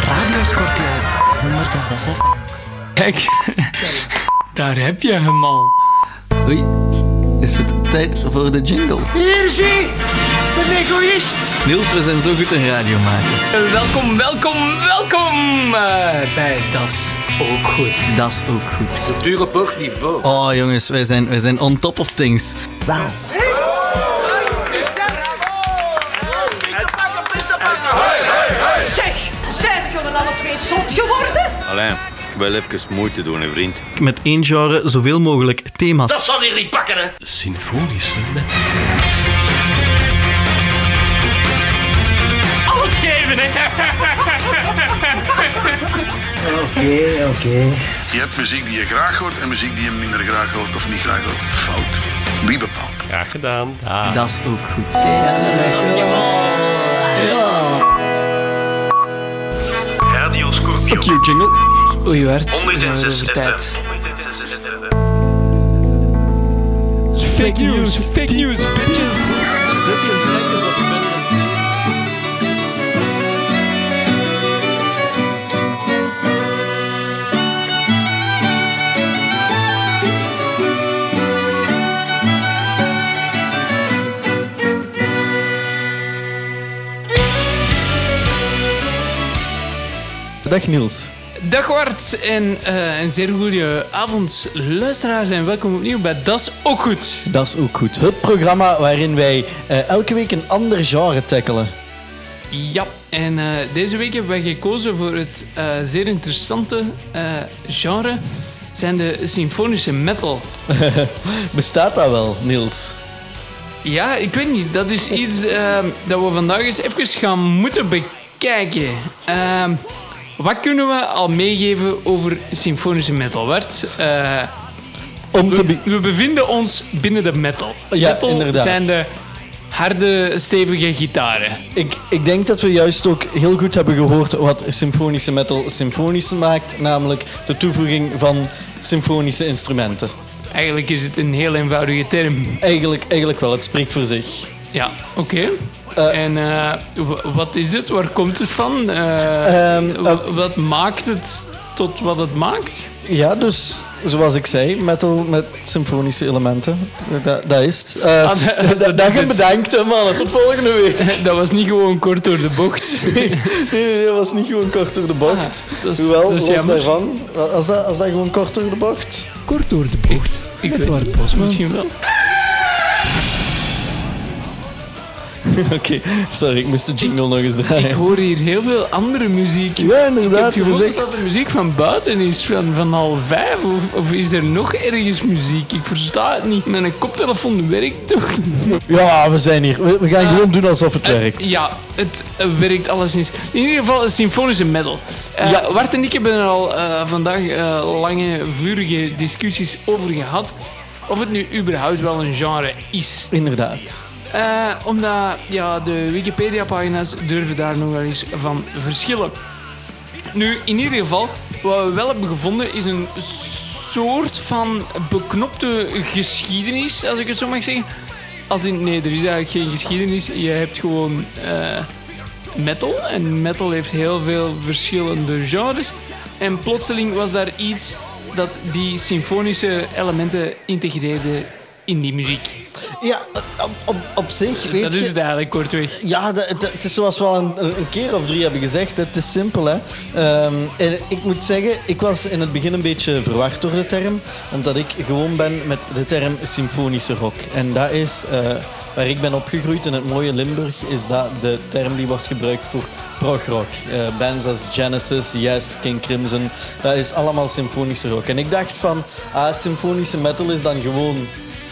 Radio Scorpio 106 Kijk, daar heb je hem al. Oei, is het tijd voor de jingle? Hier zie, de egoïst. Niels, we zijn zo goed een radio maken. Welkom, welkom, welkom eh, bij Das Ook Goed. Dat is ook goed. Du rapport niveau. Oh jongens, wij zijn, wij zijn on top of things. Wauw. Zijn jullie alle twee zot geworden? Alain, wel even moeite doen, hè, vriend. Met één genre zoveel mogelijk thema's. Dat zal hier niet pakken, hè? Symfonische met. Je hebt muziek die je graag hoort en muziek die je minder graag hoort of niet graag hoort. Fout. Wie bepaalt? Graag gedaan. Dat is ook goed. Fuck you, jingle. Oei, Wart. we zijn weer over tijd. Fake news, fake news, bitches. Dag Niels. Dag Wart en eh, een zeer goede avond luisteraars en welkom opnieuw bij Das Ook Goed. Dat is ook goed. Het programma waarin wij eh, elke week een ander genre tackelen. Ja, en eh, deze week hebben wij gekozen voor het zeer interessante genre zijn de symfonische metal. Bestaat dat wel, Niels? Ja, ik weet niet. Dat is iets dat we vandaag eens even gaan moeten bekijken. Wat kunnen we al meegeven over symfonische metal? Bart? Eh, Om te be- we bevinden ons binnen de metal. Ja, metal inderdaad. zijn de harde, stevige gitaren. ik, ik denk dat we juist ook heel goed hebben gehoord wat symfonische metal symfonisch maakt, namelijk de toevoeging van symfonische instrumenten. Eigenlijk is het een heel eenvoudige term. Eigenlijk, eigenlijk wel, het spreekt voor zich. Ja, oké. Eh. en eh, wat is het? Waar komt het van? Eh, Ehm, eh, wat maakt het tot wat het maakt? Ja, dus zoals ik zei, metal met symfonische elementen. Dat, dat is het. Eh, Ah, dat- dat- dat het. bedankt, hè, mannen. Tot volgende week. Dat was niet gewoon kort door de bocht. Nee, nee, dat was niet gewoon kort door de bocht. Ah, dat is- Hoewel, dat is los jammer. daarvan, als dat, als dat gewoon kort door de bocht... Kort door de bocht. Ik Met weet Bart niet, Bosmans. misschien wel. Oké, sorry, ik moest de jingle nog eens Ik draaien. hoor hier heel veel andere muziek. Ja, Ik heb inderdaad, het gevoel zegt... dat de muziek van buiten is, van, van half vijf. Of, of is er nog ergens muziek? Ik versta het niet. Mijn koptelefoon werkt toch niet? Ja, we zijn hier. We, we gaan Ah. gewoon doen alsof het werkt. Ja, het eh, werkt alleszins. In ieder geval een symfonische metal. Eh Ja. Bart en ik hebben er al eh, vandaag eh, lange, vurige discussies over gehad. Of het nu überhaupt wel een genre is. Inderdaad. Eh, omdat ja, de Wikipedia-pagina's durven daar nog wel eens van verschillen. Nu, in ieder geval, wat we wel hebben gevonden is een soort van beknopte geschiedenis, als ik het zo mag zeggen. Als in, nee, er is eigenlijk geen geschiedenis. Je hebt gewoon eh, metal. En metal heeft heel veel verschillende genres. En plotseling was daar iets dat die symfonische elementen integreerde in die muziek. Ja, op, op, op zich, weet dat je... is het eigenlijk kortweg. Ja, het, is zoals we al een, een keer of drie hebben gezegd. Het is simpel, hè. Ehm, en ik moet zeggen, ik was in het begin een beetje verward door de term. Omdat ik gewoon ben met de term symfonische rock. En dat is, eh, waar ik ben opgegroeid in het mooie Limburg, is dat de term die wordt gebruikt voor progrock. Eh bands als Genesis, Yes, King Crimson. Dat is allemaal symfonische rock. En ik dacht van, ah, symfonische metal is dan gewoon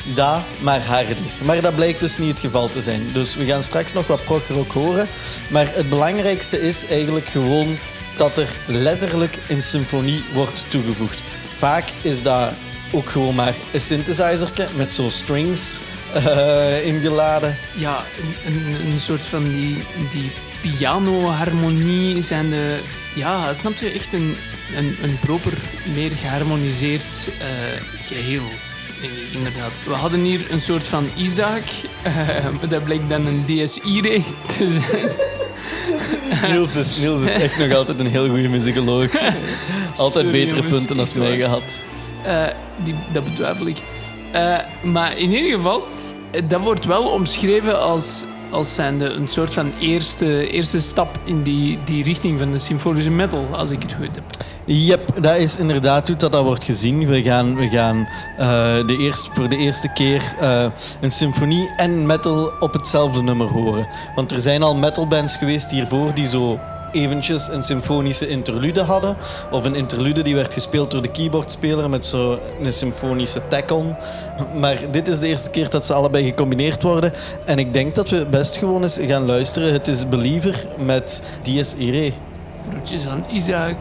dat, maar harder. Maar dat blijkt dus niet het geval te zijn. Dus we gaan straks nog wat progrock horen. Maar het belangrijkste is eigenlijk gewoon dat er letterlijk een symfonie wordt toegevoegd. Vaak is dat ook gewoon maar een synthesizer met zo strings eh, ingeladen. Ja, een, een, een soort van die, die piano-harmonie zijn de... Ja, snap je? Echt een, een, een proper, meer geharmoniseerd eh, geheel. Inderdaad. We hadden hier een soort van Isaac. eh, dat bleek dan een DSI-recht te zijn. Niels is, Niels is echt nog altijd een heel goede muzikoloog. Altijd Sorry, betere jongens, punten dan echt mij waar. gehad. Eh, die, dat betwijfel ik. Eh, maar in ieder geval, eh, dat wordt wel omschreven als, als zijnde een soort van eerste, eerste stap in die, die richting van de symfonische metal, als ik het goed heb. Yep, dat is inderdaad hoe dat, dat wordt gezien. We gaan, we gaan eh, de eerst, voor de eerste keer eh, een symfonie en metal op hetzelfde nummer horen. Want er zijn al metalbands geweest hiervoor die zo eventjes een symfonische interlude hadden. Of een interlude die werd gespeeld door de keyboardspeler met zo een symfonische tack-on. Maar dit is de eerste keer dat ze allebei gecombineerd worden. En ik denk dat we best gewoon eens gaan luisteren. Het is Believer met Dies Irae. Groetjes aan Isaac.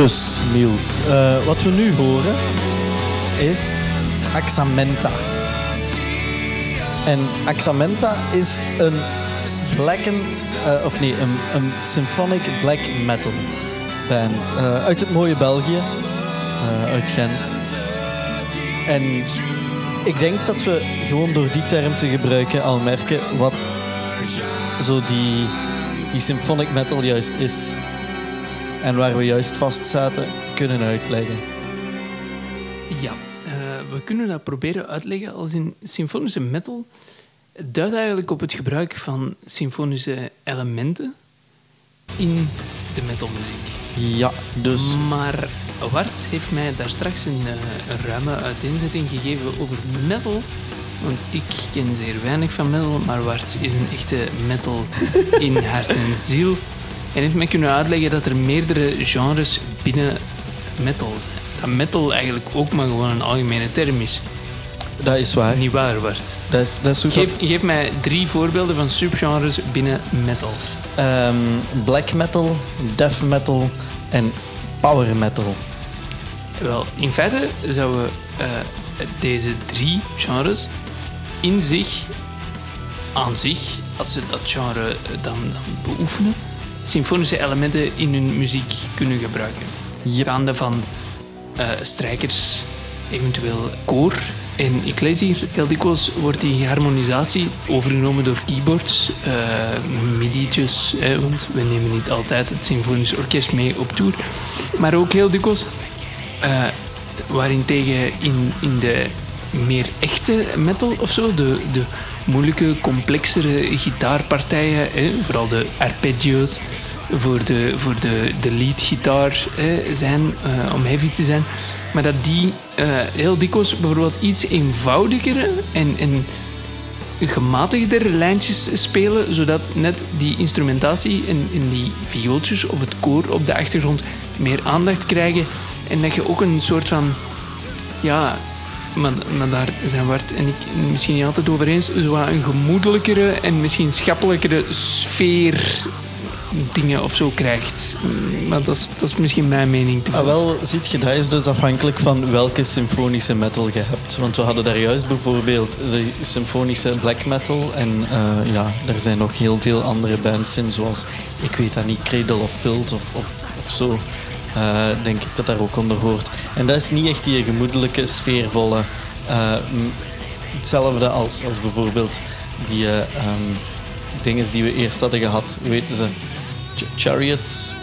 Dus, Niels, eh, wat we nu horen is Axamenta. En Axamenta is een blackened, eh, of nee, een, een symphonic black metal band eh, uit het mooie België, uit Gent. En ik denk dat we gewoon door die term te gebruiken al merken wat zo die, die symphonic metal juist is. En waar we juist vast zaten, kunnen uitleggen. Ja, eh, we kunnen dat proberen uitleggen als in symfonische metal duidt eigenlijk op het gebruik van symfonische elementen in de metalmuziek. Ja, dus Maar Wart heeft mij daar straks een, eh, een ruime uiteenzetting gegeven over metal. Want ik ken zeer weinig van metal, maar Wart is een echte metal in hart en ziel. En heeft mij kunnen uitleggen dat er meerdere genres binnen metal zijn. Dat metal eigenlijk ook maar gewoon een algemene term is. dat is waar. Niet waar, Wart. Dat is, dat is Geef, geef mij drie voorbeelden van subgenres binnen metal. ehm, black metal, death metal en power metal. Wel, in feite zouden eh, deze drie genres in zich, aan zich, als ze dat genre eh, dan, dan beoefenen, symfonische elementen in hun muziek kunnen gebruiken. Yep. Gaande van eh, strijkers, eventueel koor. En ik lees hier, heel dikwijls wordt die harmonisatie overgenomen door keyboards, hè, want we nemen niet altijd het symfonisch orkest mee op tour. Maar ook heel dikwijls eh waarin tegen in, in de meer echte metal of zo, de, de moeilijke, complexere gitaarpartijen, vooral de arpeggios voor de, voor de, de leadgitaar hè, zijn, eh, om heavy te zijn. Maar dat die eh, heel dikwijls bijvoorbeeld iets eenvoudigere en, en gematigder lijntjes spelen, zodat net die instrumentatie en, en die viooltjes of het koor op de achtergrond meer aandacht krijgen. En dat je ook een soort van, ja, maar, daar zijn Wart en ik misschien niet altijd over eens, een gemoedelijkere en misschien schappelijkere sfeer dingen of zo krijgt. Maar dat is, dat is misschien mijn mening te Ah, wel, ziet je, dat is dus afhankelijk van welke symfonische metal je hebt. Want we hadden daar juist bijvoorbeeld de symfonische black metal. En eh, ja, er zijn nog heel veel andere bands in, zoals, ik weet dat niet, Cradle of Filth of, of, of zo. Eh, denk ik dat daar ook onder hoort. En dat is niet echt die gemoedelijke, sfeervolle... eh, hetzelfde als, als bijvoorbeeld die eh, ehm, dingen die we eerst hadden gehad. Weten ze? Ch- Chariots?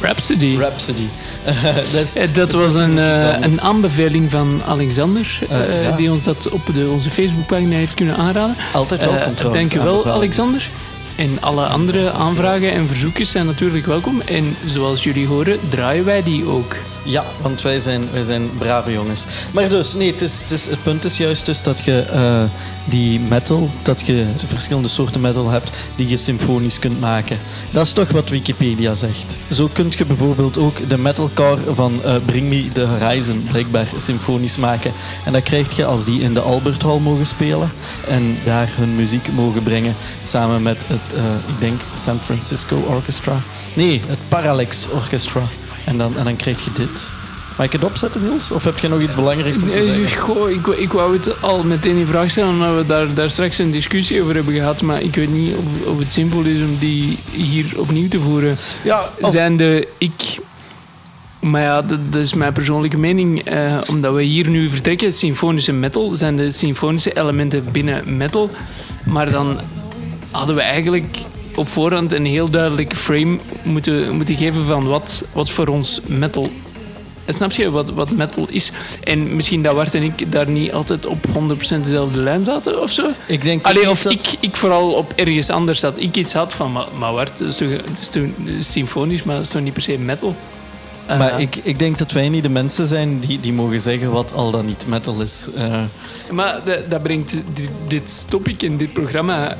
Rhapsody. Rhapsody. dat is- Eh, dat was een, iets eh, een aanbeveling van Alexander, Eh, ja. die ons dat op de, onze Facebookpagina heeft kunnen aanraden. Altijd welkom trouwens. Dank je wel. Alexander. En alle andere aanvragen en verzoekjes zijn natuurlijk welkom. En zoals jullie horen, draaien wij die ook. Ja, want wij zijn, wij zijn brave jongens. Maar dus, nee, het, is, het, punt is juist dus dat je eh, die metal, dat je verschillende soorten metal hebt die je symfonisch kunt maken. Dat is toch wat Wikipedia zegt. Zo kun je bijvoorbeeld ook de metalcore van eh, Bring Me The Horizon blijkbaar symfonisch maken. En dat krijg je als die in de Albert Hall mogen spelen en daar hun muziek mogen brengen samen met het, eh, ik denk, San Francisco Orchestra. Nee, het Parallax Orchestra. En dan, en dan krijg je dit. Mag ik het opzetten, Niels? Of heb je nog iets belangrijks om te zeggen? goh, ik, wou- ik wou het al meteen in vraag stellen, omdat we daar, daar straks een discussie over hebben gehad. Maar ik weet niet of, of het zinvol is om die hier opnieuw te voeren. Ja, of- Zijn de ik. Maar ja, dat, dat is mijn persoonlijke mening. eh, omdat we hier nu vertrekken, symfonische metal, zijn de symfonische elementen binnen metal. Maar dan hadden we eigenlijk op voorhand een heel duidelijk frame moeten, moeten geven van wat, wat voor ons metal. En Snap je wat, wat metal is? En misschien dat Wart en ik daar niet altijd op 100% dezelfde lijn zaten of zo. ik denk Allee, of dat- ik, ik vooral op ergens anders dat ik iets had van, maar, maar Wart, het is toch, het is toch symfonisch, maar het is toch niet per se metal? Eh, Maar ik, ik denk dat wij niet de mensen zijn die, die mogen zeggen wat al dan niet metal is. Eh, maar dat, dat brengt dit, dit topic in dit programma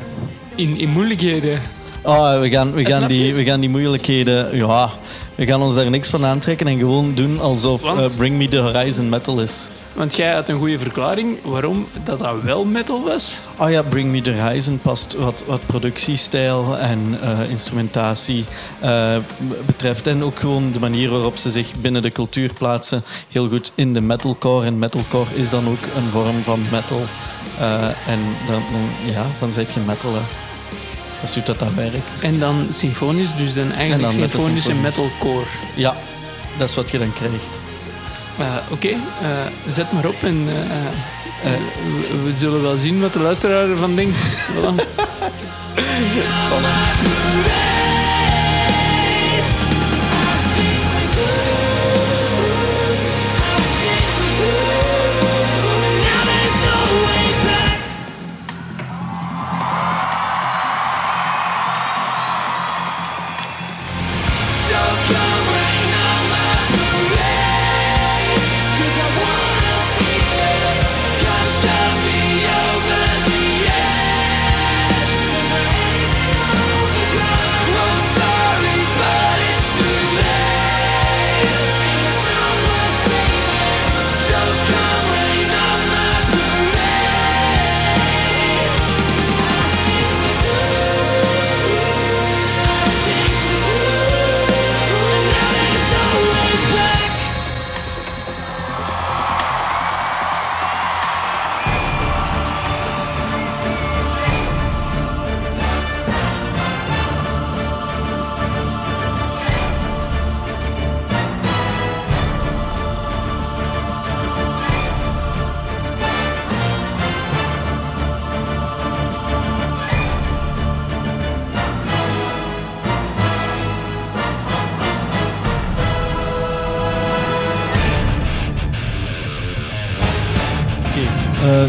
in, in moeilijkheden. oh, we, gaan, we, gaan die, we gaan die moeilijkheden... Ja, we gaan ons daar niks van aantrekken en gewoon doen alsof Want- eh, Bring Me The Horizon metal is. Want jij had een goede verklaring waarom dat, dat wel metal was. Oh ja, Bring Me The Horizon past wat, wat productiestijl en eh, instrumentatie eh, betreft. En ook gewoon de manier waarop ze zich binnen de cultuur plaatsen. Heel goed in de metalcore. En metalcore is dan ook een vorm van metal. En dan, dan, ja, dan zeg je metal. Hè. Dat is hoe dat, dat werkt. En dan symfonisch, dus dan En eigenlijk dan symfonische symfonisch. metalcore. Ja, dat is wat je dan krijgt. Eh, Oké, eh, zet maar op en eh, we, we zullen wel zien wat de luisteraar ervan denkt. Voilà. Spannend. Oké,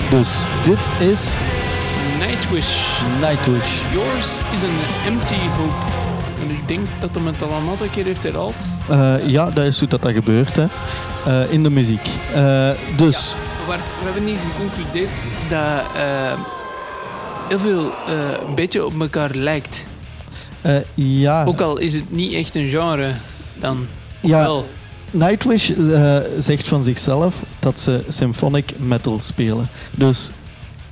dus dit is Nightwish. Nightwish. Yours is an empty hope. En ik denk dat hem het al een aantal keer heeft herhaald. Eh, ja, dat is hoe dat, dat gebeurt hè. Eh, in de muziek. Eh, dus, Bart, we hebben niet geconcludeerd dat heel veel een beetje op elkaar lijkt. ja, Ook al is het niet echt een genre dan. ja Wel. Nightwish eh, zegt van zichzelf dat ze symphonic metal spelen. Dus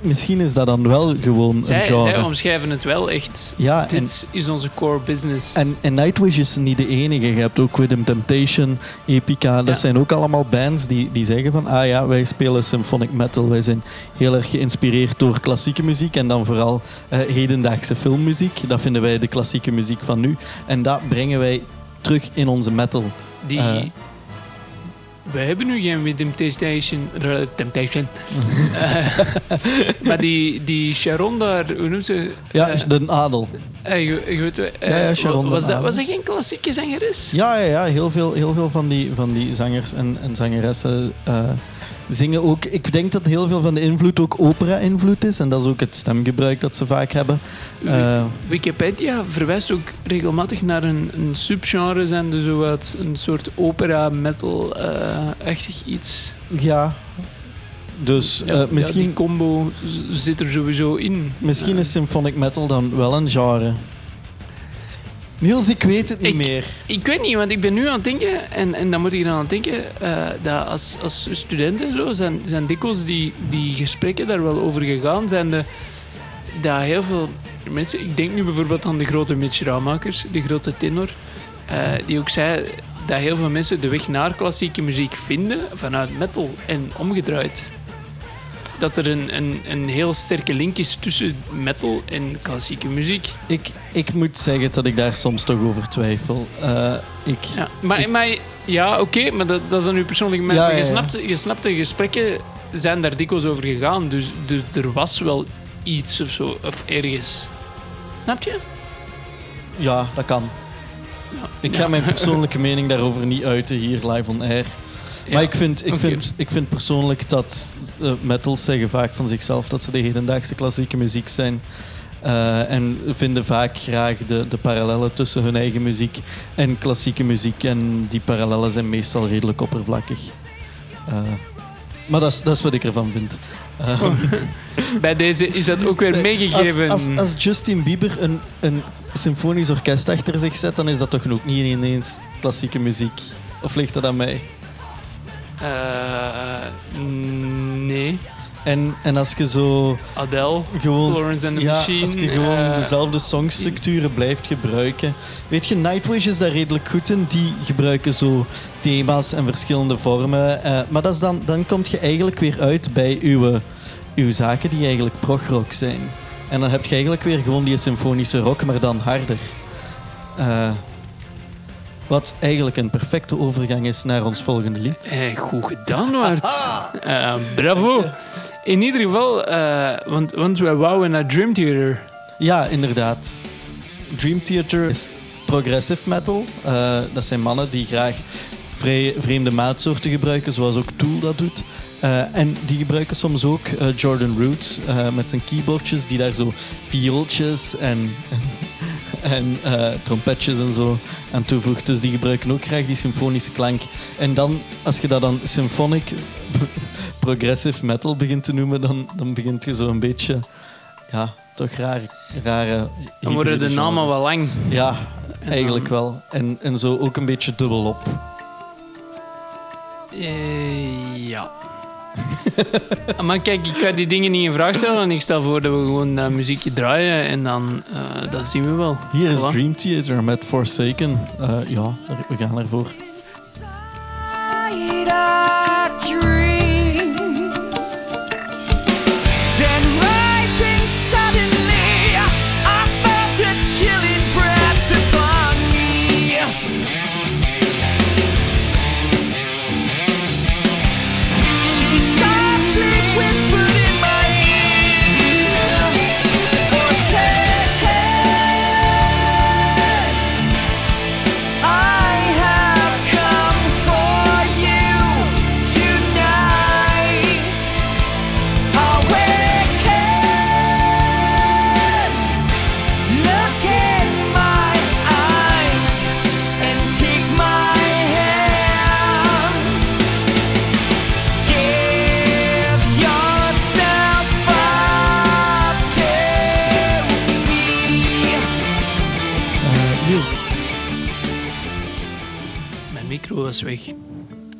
misschien is dat dan wel gewoon Zij, een genre. zij omschrijven het wel echt. ja, en, Dit is onze core business. en, en Nightwish is niet de enige. Je hebt ook Rhythm Temptation, Epica. Dat Ja. zijn ook allemaal bands die, die zeggen van ah ja, wij spelen symphonic metal. Wij zijn heel erg geïnspireerd door klassieke muziek en dan vooral eh, hedendaagse filmmuziek. Dat vinden wij de klassieke muziek van nu. En dat brengen wij terug in onze metal. die. eh. we hebben nu geen Temptation. eh, Temptation. Eh, maar die, die Sharon daar, hoe noemt ze? Ja, de adel. Je, weet, Ja, ja, Sharon was, dat, was dat geen klassieke zangeres? Ja, ja, ja heel, veel, heel veel van die, van die zangers en, en zangeressen zingen ook. Ik denk dat heel veel van de invloed ook opera-invloed is. En dat is ook het stemgebruik dat ze vaak hebben. Eh, Wikipedia verwijst ook regelmatig naar een, een subgenre, zijn zo wat een soort opera-metal-achtig iets. ja. Dus Ja, eh, ja, misschien, die combo zit er sowieso in. misschien is symphonic metal dan wel een genre. Niels, ik weet het niet Ik- meer. Ik weet niet, want ik ben nu aan het denken, en, en dan moet ik dan aan het denken, eh, dat als, als studenten zo, zijn, zijn dikwijls die, die gesprekken daar wel over gegaan, zijn de, dat heel veel mensen, ik denk nu bijvoorbeeld aan de grote Mitch Raumakers, de grote tenor, eh, die ook zei dat heel veel mensen de weg naar klassieke muziek vinden vanuit metal en omgedraaid. Dat er een, een, een heel sterke link is tussen metal en klassieke muziek. Ik, ik moet zeggen dat ik daar soms toch over twijfel. Eh, ik, Ja, maar, maar ja, oké, maar dat, dat is dan uw persoonlijke mening. Ja, je, snapt, je snapt, de gesprekken zijn daar dikwijls over gegaan. Dus, dus er was wel iets of zo, of ergens. Snap je? Ja, dat kan. Ik ga mijn persoonlijke mening daarover niet uiten hier live on air. Maar ik vind, ik, vind, ik vind persoonlijk dat uh, metals zeggen vaak van zichzelf dat ze de hedendaagse klassieke muziek zijn. Eh, en vinden vaak graag de, de parallellen tussen hun eigen muziek en klassieke muziek. En die parallellen zijn meestal redelijk oppervlakkig. Eh, maar dat is, dat is wat ik ervan vind. Eh, Bij deze is dat ook weer meegegeven. Als, als, als Justin Bieber een, een symfonisch orkest achter zich zet, dan is dat toch ook niet ineens klassieke muziek? Of ligt dat aan mij? Eh, nee, En, en als je zo Adele, gewoon, Florence and the ja, Machine. als je gewoon eh, dezelfde songstructuren blijft gebruiken. Weet je, Nightwish is daar redelijk goed in. Die gebruiken zo thema's en verschillende vormen. eh, maar dat is dan, dan kom je eigenlijk weer uit bij uw, uw zaken die eigenlijk progrock zijn. En dan heb je eigenlijk weer gewoon die symfonische rock, maar dan harder. Eh, wat eigenlijk een perfecte overgang is naar ons volgende lied. Eh, goed gedaan, Bart. Eh, bravo. In ieder geval, eh, want, want wij wouden naar Dream Theater. Ja, inderdaad. Dream Theater is progressive metal. Eh, dat zijn mannen die graag vreemde maatsoorten gebruiken, zoals ook Tool dat doet. Eh, en die gebruiken soms ook Jordan Root met zijn keyboardjes, die daar zo viooltjes en, en eh, trompetjes en zo aan toevoegt. Dus die gebruiken ook graag die symfonische klank. En dan, als je dat dan symphonic progressive metal begint te noemen, dan, dan begint je zo een beetje, ja, toch rare, rare Dan worden de namen genres. wel lang. Ja, En eigenlijk dan- wel. En, en zo ook een beetje dubbelop. Eh, ja. Maar kijk, ik ga die dingen niet in vraag stellen. En ik stel voor dat we gewoon dat muziekje draaien. En dan dat zien we wel. Hier is Voilà. Dream Theater met Forsaken. Eh, ja, we gaan ervoor.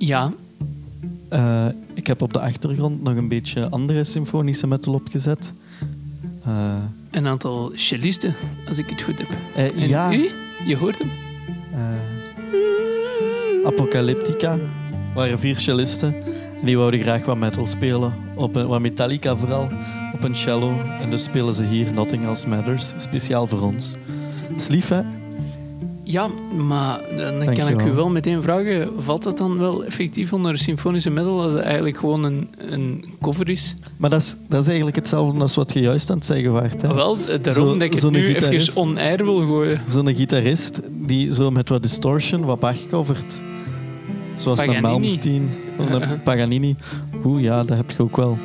Ja. eh, ik heb op de achtergrond nog een beetje andere symfonische metal opgezet. Eh, Een aantal cellisten, als ik het goed heb. eh, En ja, u? Je hoort hem? Apocalyptica waren vier cellisten. En die wouden graag wat metal spelen. Op een, wat Metallica vooral. Op een cello. En dus spelen ze hier Nothing Else Matters. Speciaal voor ons. Dat is lief, hè? Ja, maar dan kan ik Dankjewel. u wel meteen vragen, valt dat dan wel effectief onder symfonische metal als het eigenlijk gewoon een, een cover is? Maar dat is, dat is eigenlijk hetzelfde als wat je juist aan het zeggen waart. Hè? Ah, wel, eh, daarom Zo- dat ik het nu gitarist. even on-air wil gooien. Zo'n gitarist die zo met wat distortion wat Bach covert. Zoals een Paganini. Malmsteen, of een. Paganini. Oeh, ja, dat heb je ook wel.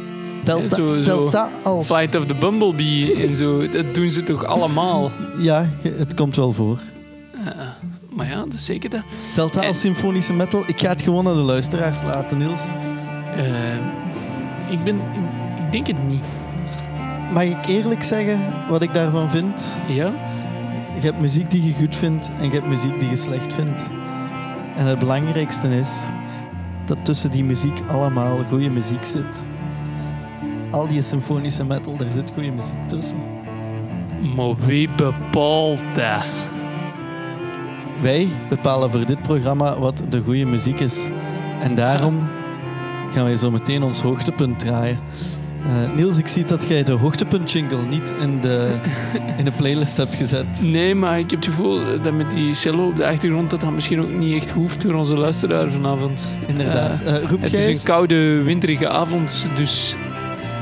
Telt, zo- telt dat als... Flight of the Bumblebee en zo, dat doen ze toch allemaal? Ja, je- het komt wel voor. Maar ja, dat is zeker dat. Telt dat En- als symfonische metal? Ik ga het gewoon aan de luisteraars laten, Niels. Eh, ik, ben, ik, ik denk het niet. Mag ik eerlijk zeggen wat ik daarvan vind? Ja? Je hebt muziek die je goed vindt en je hebt muziek die je slecht vindt. En het belangrijkste is dat tussen die muziek allemaal goede muziek zit. Al die symfonische metal, daar zit goede muziek tussen. Maar wie bepaalt dat? Wij bepalen voor dit programma wat de goede muziek is. En daarom gaan wij zo meteen ons hoogtepunt draaien. Eh, Niels, ik zie dat jij de hoogtepunt jingle niet in de, in de playlist hebt gezet. Nee, maar ik heb het gevoel dat met die cello op de achtergrond dat dat misschien ook niet echt hoeft voor onze luisteraar vanavond. Inderdaad. Eh, roept het is een koude, winterige avond, dus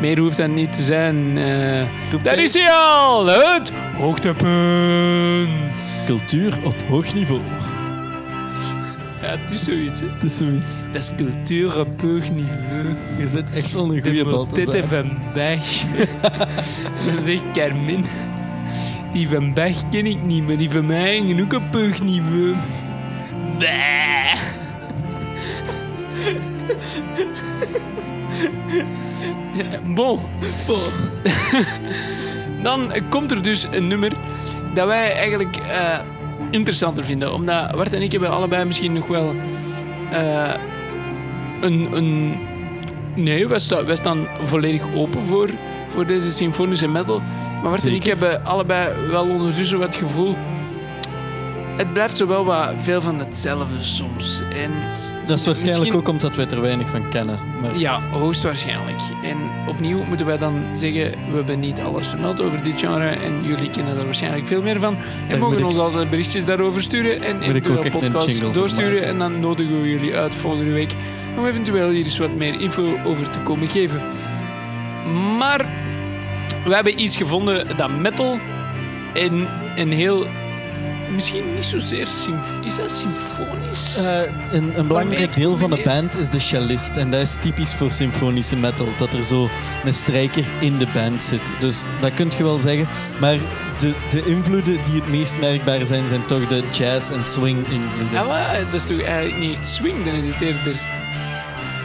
meer hoeft dat niet te zijn. Eh, roept daar is hij al, het hoogtepunt. Cultuur op hoog niveau. Ja, het is zoiets, hè. Het is zoiets. Dat is cultuur op hoog niveau. Je zit echt wel een De goede bal. van Bach. Dan zegt Carmen... Die van Bach ken ik niet, maar die van mij hangen ook op hoog niveau. Bah. Ja, Bon. Dan komt er dus een nummer dat wij eigenlijk eh, interessanter vinden. Omdat Bart en ik hebben allebei misschien nog wel eh, een, een... Nee, wij, sta- wij staan volledig open voor, voor deze symfonische metal. Maar Bart en ik hebben allebei wel ondertussen wat het gevoel... Het blijft zo wel wat veel van hetzelfde soms. En Dat is waarschijnlijk Misschien- ook omdat wij er weinig van kennen. Maar ja, hoogstwaarschijnlijk. En opnieuw moeten wij dan zeggen, we hebben niet alles vermeld over dit genre en jullie kennen er waarschijnlijk veel meer van. En Daar mogen ik- ons altijd berichtjes daarover sturen en podcasts jingle voor doorsturen. En dan nodigen we jullie uit volgende week om eventueel hier eens wat meer info over te komen geven. Maar we hebben iets gevonden dat metal en een heel... Misschien niet zozeer... Is dat symfonisch? Eh, een, een belangrijk deel van de band is de cellist. En dat is typisch voor symfonische metal. Dat er zo een strijker in de band zit. Dus dat kun je wel zeggen. Maar de, de invloeden die het meest merkbaar zijn, zijn toch de jazz- en swing-invloeden. Ja, maar dat is toch eigenlijk niet echt swing, dan is het eerder...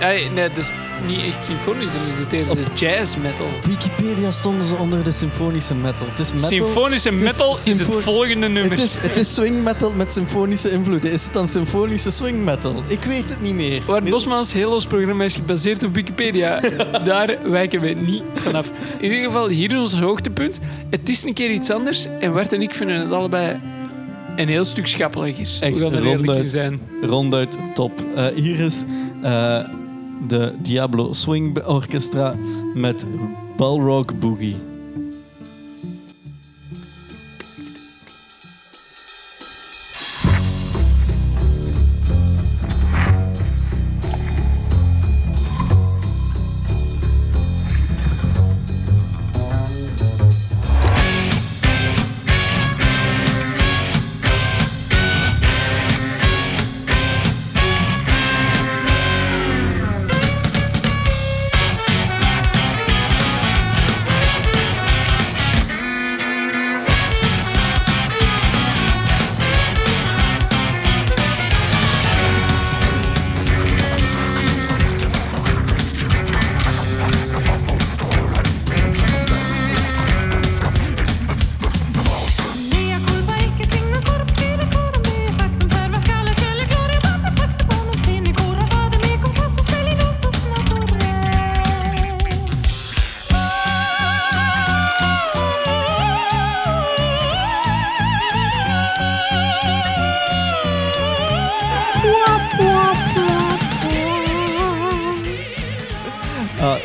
Nee, nee, dat is niet echt symfonisch, dan is het eerder jazz metal. Op Wikipedia stonden ze onder de symfonische metal. Het is metal. Symfonische het is metal is, symfo- het volgende nummer. Het is, het is swing metal met symfonische invloeden. Is het dan symfonische swing metal? Ik weet het niet meer. Waar? Bosmans heel ons programma is gebaseerd op Wikipedia. Daar wijken we niet vanaf. In ieder geval, hier is ons hoogtepunt. Het is een keer iets anders. En Bart en ik vinden het allebei een heel stuk schappelijker. Echt we gaan er eerlijk in ronduit. zijn. Ronduit top. Eh, hier is eh, de Diablo Swing Orchestra met Balrog Boogie.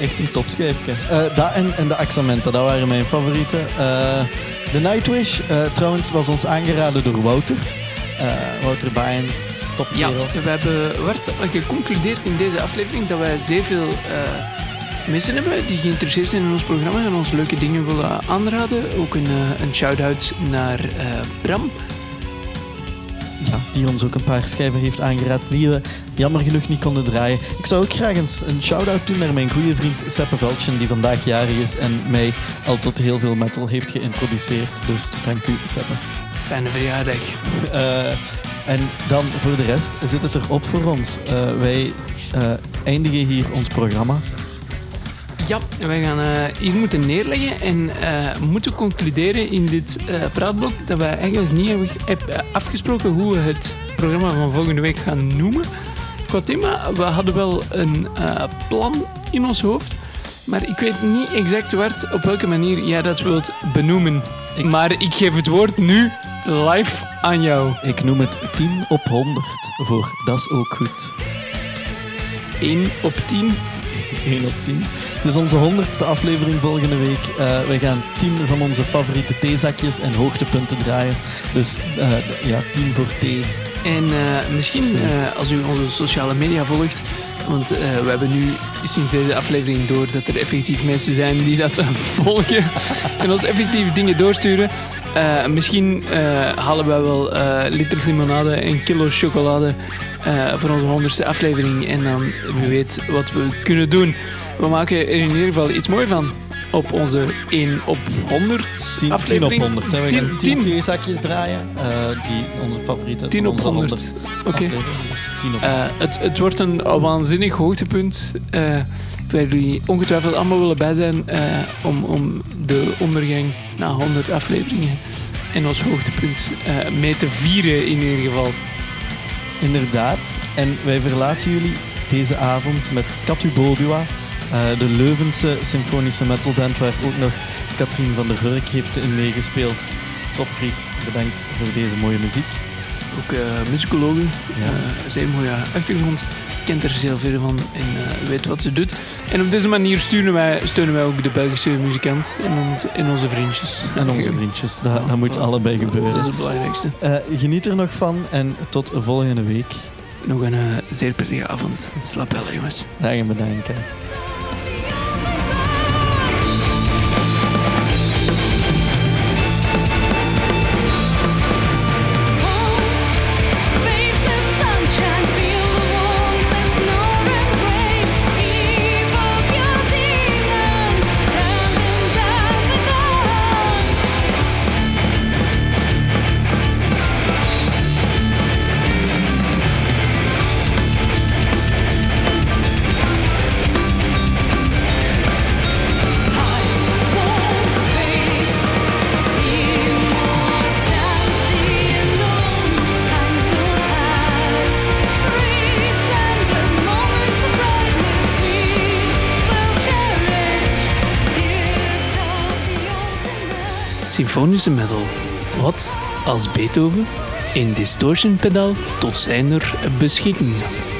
Echt een topschijfje. Eh dat en, en de Axamenta, dat waren mijn favorieten. Eh, de Nightwish, eh, trouwens, was ons aangeraden door Wouter. eh, Wouter Baaiens, Ja, topkerel. we hebben werd geconcludeerd in deze aflevering dat wij zeer veel eh, mensen hebben die geïnteresseerd zijn in ons programma en ons leuke dingen willen aanraden. Ook een, een shout-out naar eh, Bram. Die ons ook een paar schijven heeft aangeraad die we jammer genoeg niet konden draaien. Ik zou ook graag eens een shout-out doen naar mijn goede vriend Seppe Veltjen, die vandaag jarig is en mij al tot heel veel metal heeft geïntroduceerd. Dus dank u, Seppe. Fijne verjaardag. Eh, en dan voor de rest zit het erop voor ons. Eh, wij eh, eindigen hier ons programma. Ja, wij gaan eh, hier moeten neerleggen en eh, moeten concluderen in dit eh, praatblok dat wij eigenlijk niet hebben heb afgesproken hoe we het programma van volgende week gaan noemen. Qua thema, we hadden wel een plan in ons hoofd, maar ik weet niet exact waar, op welke manier jij dat wilt benoemen. Ik- Maar ik geef het woord nu live aan jou. Ik noem het 10 op 100 voor Dat is ook goed. 1 op 10. 1 op 10. Het is onze honderdste aflevering volgende week. Eh wij gaan 10 van onze favoriete theezakjes en hoogtepunten draaien. Dus eh, ja, 10 voor thee. En eh, misschien eh, als u onze sociale media volgt, want eh, we hebben nu sinds deze aflevering door dat er effectief mensen zijn die dat volgen en ons effectief dingen doorsturen. Misschien halen wij wel liter limonade en kilo chocolade voor onze honderdste aflevering. En dan wie weet wat we kunnen doen. We maken er in ieder geval iets moois van op onze 1 op 100 10, 10 op aflevering. 100. Hè. We 10, gaan 10 10. theezakjes draaien. eh, die onze favoriete 10 op onze 100. 100 Oké. aflevering. Dus 10 op Eh, het, het wordt een waanzinnig hoogtepunt. eh waar jullie ongetwijfeld allemaal willen bij zijn om, om de ondergang na 100 afleveringen en ons hoogtepunt mee te vieren in ieder geval. Inderdaad. En wij verlaten jullie deze avond met Katu Bodua, de Leuvense symfonische metalband waar ook nog Katrien van der Hurk heeft in meegespeeld. Topfried, bedankt voor deze mooie muziek. Ook eh muzikologen, Ja. eh, zeer mooie achtergrond, kent er heel veel van en eh, weet wat ze doet. En op deze manier steunen wij, steunen wij ook de Belgische muzikant en, ons, en onze vriendjes. En onze vriendjes. Dat, dat moet allebei Dat is gebeuren. het belangrijkste. Eh, geniet er nog van en tot volgende week. Nog een eh, zeer prettige avond. Slaap wel, jongens. Dag en bedankt. hè. Symfonische metal. Wat als Beethoven een distortion pedaal tot zijn beschikking had?